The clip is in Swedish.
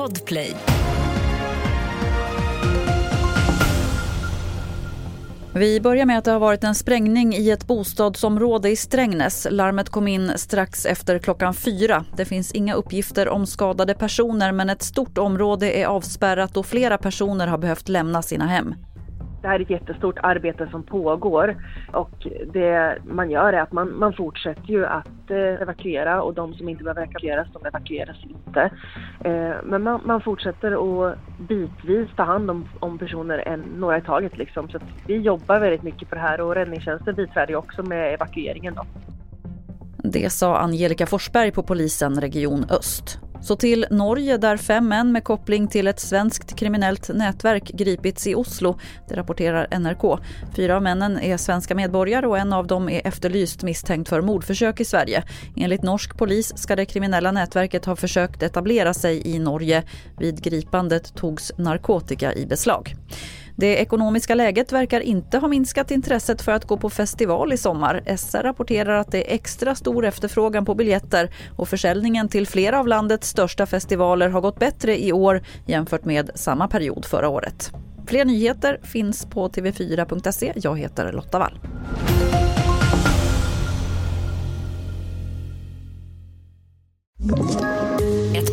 Podplay. Vi börjar med att det har varit en sprängning i ett bostadsområde i Strängnäs. Larmet kom in strax efter klockan fyra. Det finns inga uppgifter om skadade personer men ett stort område är avspärrat och flera personer har behövt lämna sina hem. Det här är ett jättestort arbete som pågår och det man gör är att man, man fortsätter ju att eh, evakuera och de som inte behöver evakueras, de evakueras inte. Eh, men man, man fortsätter att bitvis ta hand om, om personer en, några i taget liksom. Så att vi jobbar väldigt mycket på det här och räddningstjänsten biträder ju också med evakueringen då. Det sa Angelica Forsberg på polisen Region Öst. Så till Norge där fem män med koppling till ett svenskt kriminellt nätverk gripits i Oslo. Det rapporterar NRK. Fyra av männen är svenska medborgare och en av dem är efterlyst misstänkt för mordförsök i Sverige. Enligt norsk polis ska det kriminella nätverket ha försökt etablera sig i Norge. Vid gripandet togs narkotika i beslag. Det ekonomiska läget verkar inte ha minskat intresset för att gå på festival i sommar. SR rapporterar att det är extra stor efterfrågan på biljetter och försäljningen till flera av landets största festivaler har gått bättre i år jämfört med samma period förra året. Fler nyheter finns på tv4.se. Jag heter Lotta Wall.